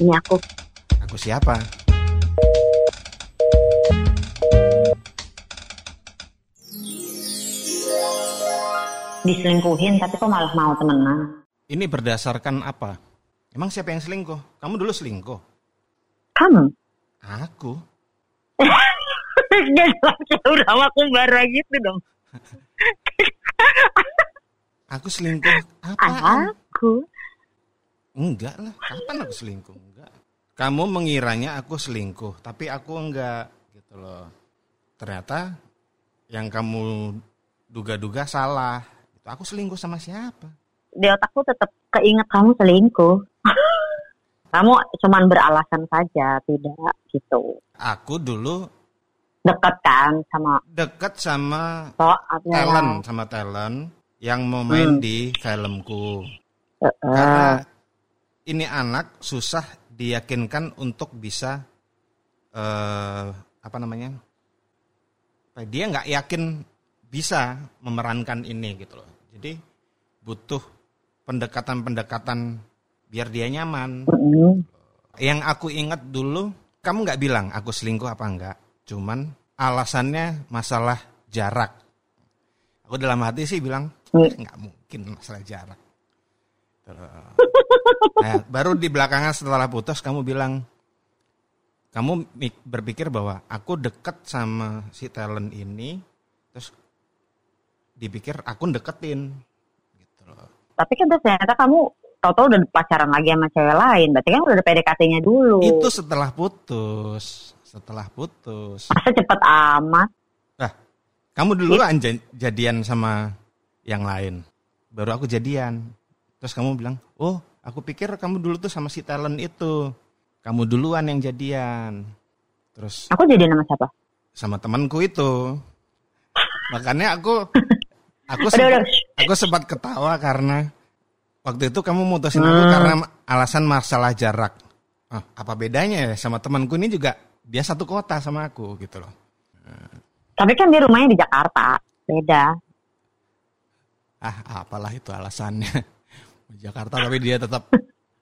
Ini aku. Aku siapa? Diselingkuhin tapi kok malah mau temenan. Ini berdasarkan apa? Emang siapa yang selingkuh? Kamu dulu selingkuh? Kamu? Aku? Dia udah aku bara gitu dong. Aku selingkuh? Apaan? Aku? Enggak lah, kapan aku selingkuh? Kamu mengiranya aku selingkuh, tapi aku enggak gitu loh. Ternyata yang kamu duga-duga salah. Itu aku selingkuh sama siapa? Di otakku tetap keinget kamu selingkuh. kamu cuman beralasan saja, tidak gitu. Aku dulu Dekat kan sama deket sama so, talent, sama talent yang mau main Hmm. di filmku. Uh, Karena ini anak susah diyakinkan untuk bisa eh apa namanya? Dia nggak yakin bisa memerankan ini gitu loh. Jadi butuh pendekatan-pendekatan biar dia nyaman. mm, Yang aku ingat dulu, kamu nggak bilang aku selingkuh apa enggak. Cuman alasannya masalah jarak. Aku dalam hati sih bilang Hmm. nggak mungkin masalah jarak. Nah, baru di belakangan setelah putus kamu bilang kamu berpikir bahwa aku deket sama si talent ini, terus dipikir aku deketin, gitu loh. tapi kan ternyata kamu tau-tau udah pacaran lagi sama cewek lain. Berarti kan udah ada PDKT-nya dulu. Itu setelah putus, setelah putus. Masa cepet amat? Nah, kamu duluan ja- jadian sama yang lain. Baru aku jadian. Terus kamu bilang, oh aku pikir kamu dulu tuh sama si talent itu. Kamu duluan yang jadian. Terus Aku jadi nama siapa? sama temanku itu. Makanya aku aku sempat, aku sempat ketawa karena waktu itu kamu mutusin aku Hmm. karena alasan masalah jarak. Ah, apa bedanya ya sama temanku ini juga dia satu kota sama aku gitu loh. Tapi kan dia rumahnya di Jakarta. Beda. Ah, apalah itu alasannya. Jakarta tapi dia tetap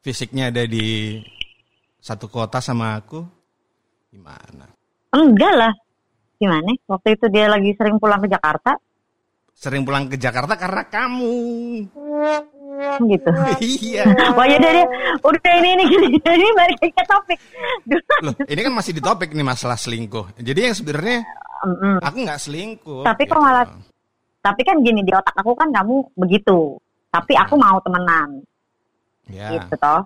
fisiknya ada di satu kota sama aku. Gimana? Enggak lah. Gimana? Waktu itu dia lagi sering pulang ke Jakarta. Sering pulang ke Jakarta karena kamu. Gitu. iya. Wah ya dia udah ini ini gini ini balik ke topik. Loh, ini kan masih di topik nih masalah selingkuh. Jadi yang sebenarnya Mm-mm. aku nggak selingkuh. Tapi kok gitu. malah- Tapi kan gini di otak aku kan kamu begitu. Tapi aku mau temenan, Ya, gitu toh.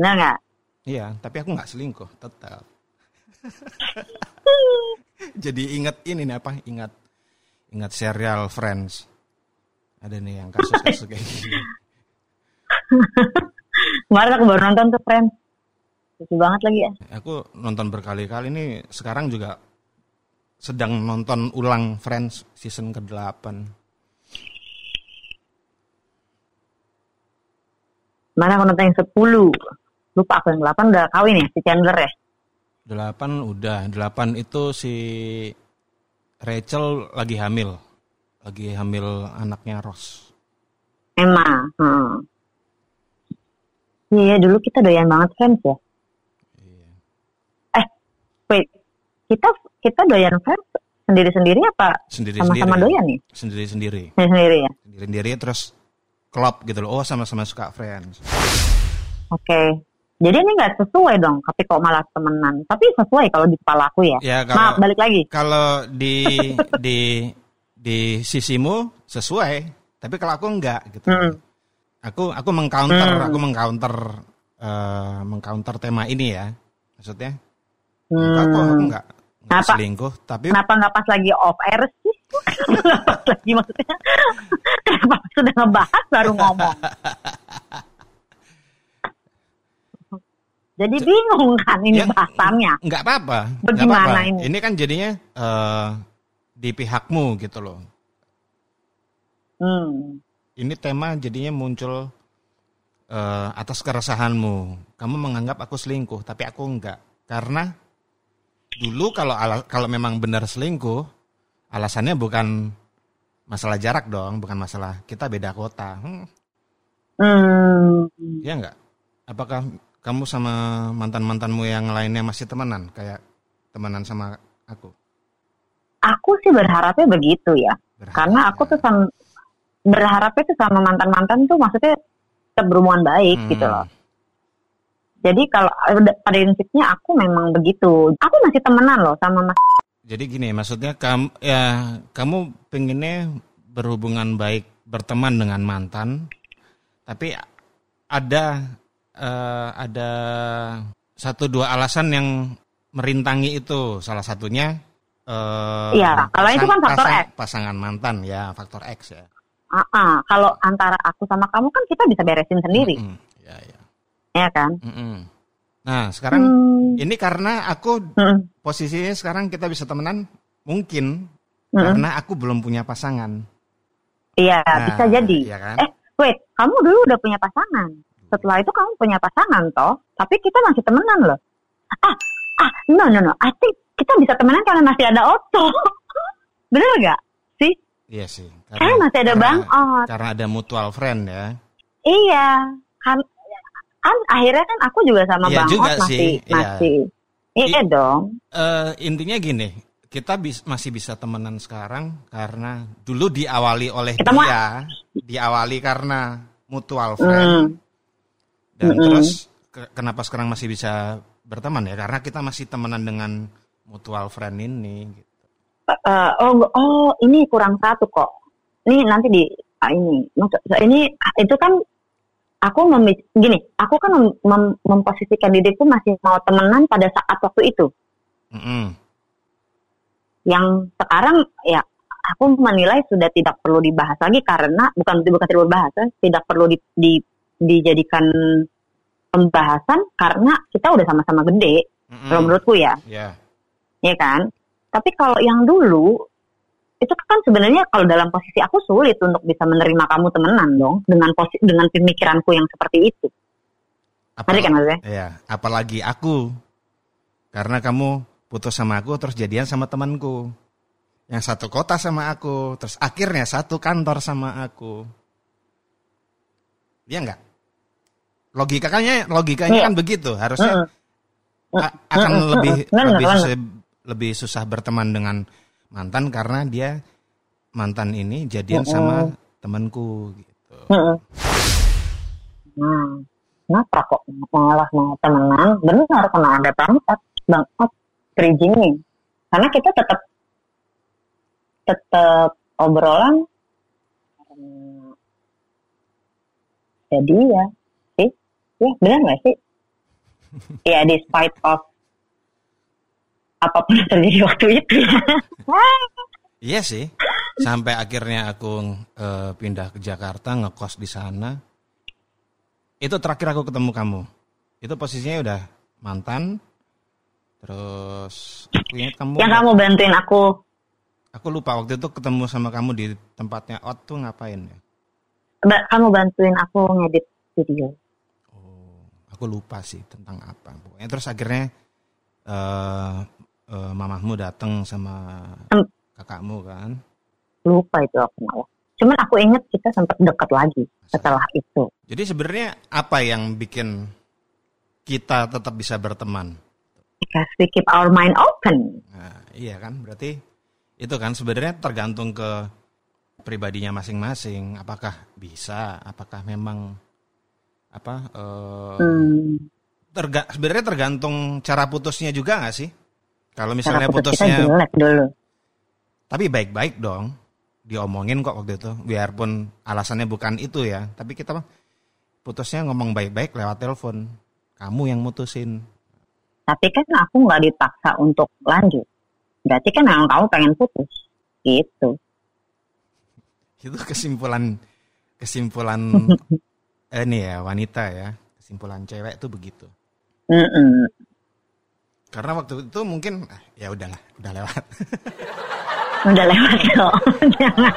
Benar nggak? iya. Tapi aku nggak selingkuh, tetap. Jadi ingat ini nih apa? Ingat ingat serial Friends. Ada nih yang kasus-kasus kayak gini. Kemarin aku baru nonton tuh friend. Lucu banget lagi ya. Aku nonton berkali-kali ini sekarang juga sedang nonton ulang Friends season ke-8. Mana aku nonton yang 10. Lupa aku yang 8 udah kawin ya si Chandler ya. 8 udah, 8 itu si Rachel lagi hamil. Lagi hamil anaknya Ross. Emma. Hmm. Iya dulu kita doyan banget friends ya. Iya. Wait, kita kita doyan friends sendiri-sendiri apa Sendiri-sendiri. sama-sama doyan nih? Sendiri-sendiri. Sendiri ya. Sendiri-sendiri terus klop gitu loh. Oh sama-sama suka Friends. Oke. Jadi ini nggak sesuai dong, tapi kok malah temenan. Tapi sesuai kalau di kepala aku ya. Ya Maaf, kalau balik lagi. kalau di di di sisimu sesuai, tapi kalau aku enggak gitu. Hmm. Aku aku mengcounter, Hmm. aku mengcounter eh, mengcounter tema ini ya. Maksudnya, Hmm. enggak kok aku enggak, enggak selingkuh, tapi Kenapa nggak pas lagi off air lagi maksudnya. Kenapa sudah ngebahas baru ngomong? Jadi bingung kan ini Ya, bahasannya. enggak apa-apa. Bagaimana apa-apa. ini? Ini kan jadinya eh, di pihakmu gitu loh. Hmm. Ini tema jadinya muncul eh, atas keresahanmu. Kamu menganggap aku selingkuh, tapi aku enggak. Karena dulu kalau ala- kalau memang benar selingkuh, alasannya bukan masalah jarak dong, bukan masalah kita beda kota. Hmm, Hmm. ya enggak? Apakah kamu sama mantan-mantanmu yang lainnya masih temenan kayak temenan sama aku? Aku sih berharapnya begitu ya. Berharap, Karena aku ya. tuh sama, berharapnya tuh sama mantan-mantan tuh maksudnya tetap berhubungan baik Hmm. gitu loh. Jadi kalau pada prinsipnya aku memang begitu. Aku masih temenan loh sama Mas. Jadi gini, maksudnya kamu ya kamu pengennya berhubungan baik berteman dengan mantan, tapi ada eh, ada satu dua alasan yang merintangi itu. Salah satunya Iya, kalau itu kan faktor pasang- X. pasangan mantan ya, faktor X ya. Ah, ah. kalau antara aku sama kamu kan kita bisa beresin sendiri, Mm-mm, ya, ya. ya kan? Mm-mm. Nah, sekarang Hmm, ini karena aku mm, posisinya sekarang kita bisa temenan mungkin mm. karena aku belum punya pasangan. Iya, Nah, bisa jadi. Iya kan? Eh, wait, kamu dulu udah punya pasangan. Setelah itu kamu punya pasangan toh, tapi kita masih temenan loh. Ah, ah, no, no, no. I think kita bisa temenan karena masih ada Otto. Bener gak sih? Iya sih. Karena masih ada karena- Bang Ot. Karena ada mutual friend ya. Iya, kan, kan akhirnya kan aku juga sama Iya Bang juga Ot masih, sih, iya. masih. Iya dong. Eh intinya gini, kita bis- masih bisa temenan sekarang karena dulu diawali oleh Kita mau- dia, diawali karena mutual Hmm, friend dan Mm-mm. terus ke- kenapa sekarang masih bisa berteman ya? Karena kita masih temenan dengan mutual friend ini. gitu. Eh, oh, oh, ini kurang satu kok. Ini nanti di ah, ini, ini itu kan aku memi- gini, aku kan mem- mem- memposisikan diriku masih mau temenan pada saat waktu itu. Mm-mm. Yang sekarang ya aku menilai sudah tidak perlu dibahas lagi karena bukan bukan tidak berbahas, ya, tidak perlu di, di- dijadikan pembahasan karena kita udah sama-sama gede. Mm-mm. Kalau menurutku ya. Ya. ya kan? Tapi kalau yang dulu itu kan sebenarnya kalau dalam posisi aku sulit untuk bisa menerima kamu temenan dong dengan posi dengan pemikiranku yang seperti itu. Apa- Ngerti kan maksudnya? Ya, apalagi aku. Karena kamu putus sama aku terus jadian sama temanku. Yang satu kota sama aku, terus akhirnya satu kantor sama aku. Iya enggak? Logikanya logikanya Iya. kan begitu, harusnya a- akan Mm-mm, lebih. Benar, lebih susah, lebih susah berteman dengan mantan karena dia mantan ini jadian Mm-mm. sama temanku gitu. Mm-mm. Nah, kenapa kok malah mau temenan? Benar karena ada banget banget bridgingnya. Karena kita tetap tetap obrolan jadi ya sih ya benar nggak sih ya despite of apa pun yang terjadi waktu itu ya Iya sih. Sampai akhirnya aku eh, pindah ke Jakarta ngekos di sana. Itu terakhir aku ketemu kamu. Itu posisinya udah mantan. Terus aku ingat kamu. yang kamu bantuin aku Aku lupa waktu itu ketemu sama kamu di tempatnya Ot tuh ngapain ya? kamu bantuin aku ngedit video Oh, aku lupa sih tentang apa. Pokoknya terus akhirnya eh eh, mamahmu datang sama Em. kakakmu kan. lupa itu aku malah cuman aku inget kita sempat dekat lagi setelah itu Jadi sebenarnya apa yang bikin kita tetap bisa berteman? because we keep our mind open Nah, iya kan, berarti itu kan sebenarnya tergantung ke pribadinya masing-masing. Apakah bisa? Apakah memang apa? eh, hmm. terga- sebenarnya tergantung cara putusnya juga nggak sih? Kalau cara misalnya kita putusnya, jelek dulu tapi baik-baik dong, diomongin kok waktu itu, biarpun alasannya bukan itu ya. Tapi kita mah putusnya ngomong baik-baik lewat telepon. Kamu yang mutusin. tapi kan aku nggak dipaksa untuk lanjut berarti kan memang kamu pengen putus gitu itu kesimpulan kesimpulan eh, ini ya wanita ya kesimpulan cewek itu begitu Mm-mm. Karena waktu itu mungkin ah, ya udahlah udah lewat udah lewat loh jangan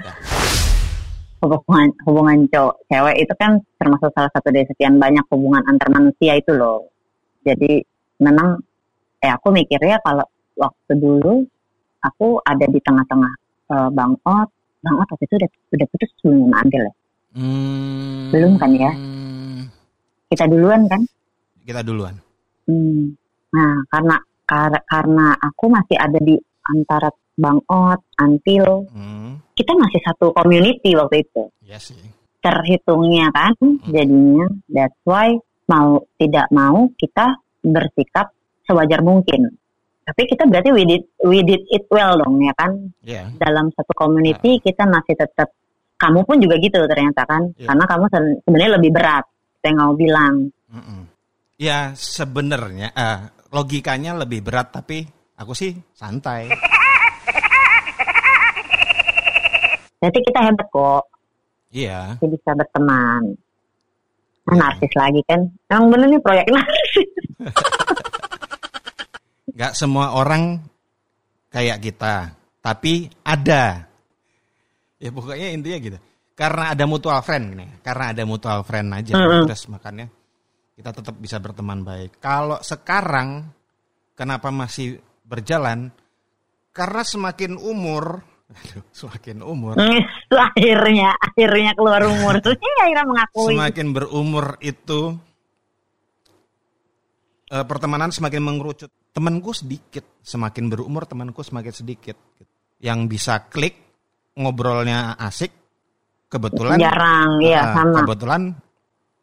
Eh, dah. hubungan hubungan cowok cewek itu kan termasuk salah satu dari sekian banyak hubungan antar manusia itu loh jadi memang eh aku mikirnya kalau waktu dulu aku ada di tengah-tengah eh, Bang Ot Bang Ot waktu itu udah udah putus sama Adel ya Hmm, Belum kan ya? kita duluan kan? Kita duluan. Hmm. Nah, karena kar- karena aku masih ada di antara Bang Ot, Antil, Hmm, kita masih satu community waktu itu. ya sih. Terhitungnya kan, jadinya that's why mau tidak mau kita bersikap sewajar mungkin. Tapi kita berarti we did, we did it well dong ya kan? Ya. Dalam satu community kita masih tetap kamu pun juga gitu ternyata kan? Iya. Karena kamu sebenarnya lebih berat. Saya mau bilang. Ya sebenarnya eh, logikanya lebih berat tapi aku sih santai. Berarti kita hebat kok. Iya. Kita bisa berteman. Nah, narsis lagi kan. Emang bener nih proyek narsis. Gak semua orang kayak kita, tapi ada. Ya pokoknya intinya gitu. Karena ada mutual friend nih, karena ada mutual friend aja, Mm-mm. terus makanya kita tetap bisa berteman baik. Kalau sekarang kenapa masih berjalan? Karena semakin umur, aduh, semakin umur, Itu akhirnya, akhirnya keluar umur. Akhirnya mengakui. semakin berumur itu eh, pertemanan semakin mengerucut. Temanku sedikit, semakin berumur temanku semakin sedikit. Yang bisa klik, ngobrolnya asik, kebetulan Jarang, iya eh, sama. kebetulan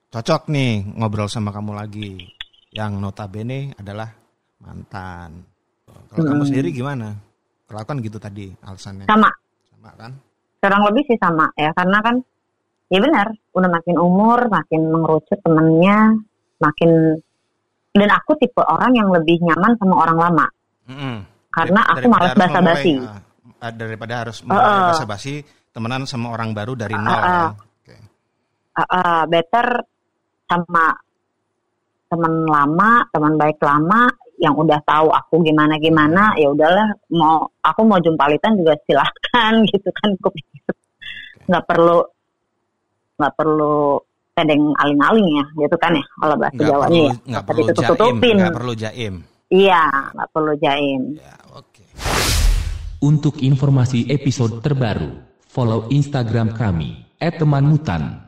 cocok nih ngobrol sama kamu lagi. Yang notabene adalah mantan. Kalau kamu Hmm. sendiri gimana? Kalau kan gitu tadi alasannya. Sama, Sama kan? kurang lebih sih sama ya. Karena kan, ya benar, udah makin umur, makin mengerucut temennya, makin... Dan aku tipe orang yang lebih nyaman sama orang lama. Mm-mm. Karena Dar- aku daripada malas basa-basi. ah, daripada harus memulai Uh-uh. basa-basi temenan sama orang baru dari nol. Uh-uh. ya. Oke. Ah, ah, better sama teman lama, teman baik lama yang udah tahu aku gimana gimana, ya udahlah mau aku mau jumpalitan juga silahkan gitu kan aku pikir. nggak perlu nggak perlu tedeng aling-aling ya gitu kan ya kalau bahasa Nggak Jawanya perlu, ya nggak nggak perlu jaim, ditutup-tutupin nggak perlu jaim. iya nggak perlu jaim Ya, oke. Untuk informasi episode terbaru, follow Instagram kami @temanmutan.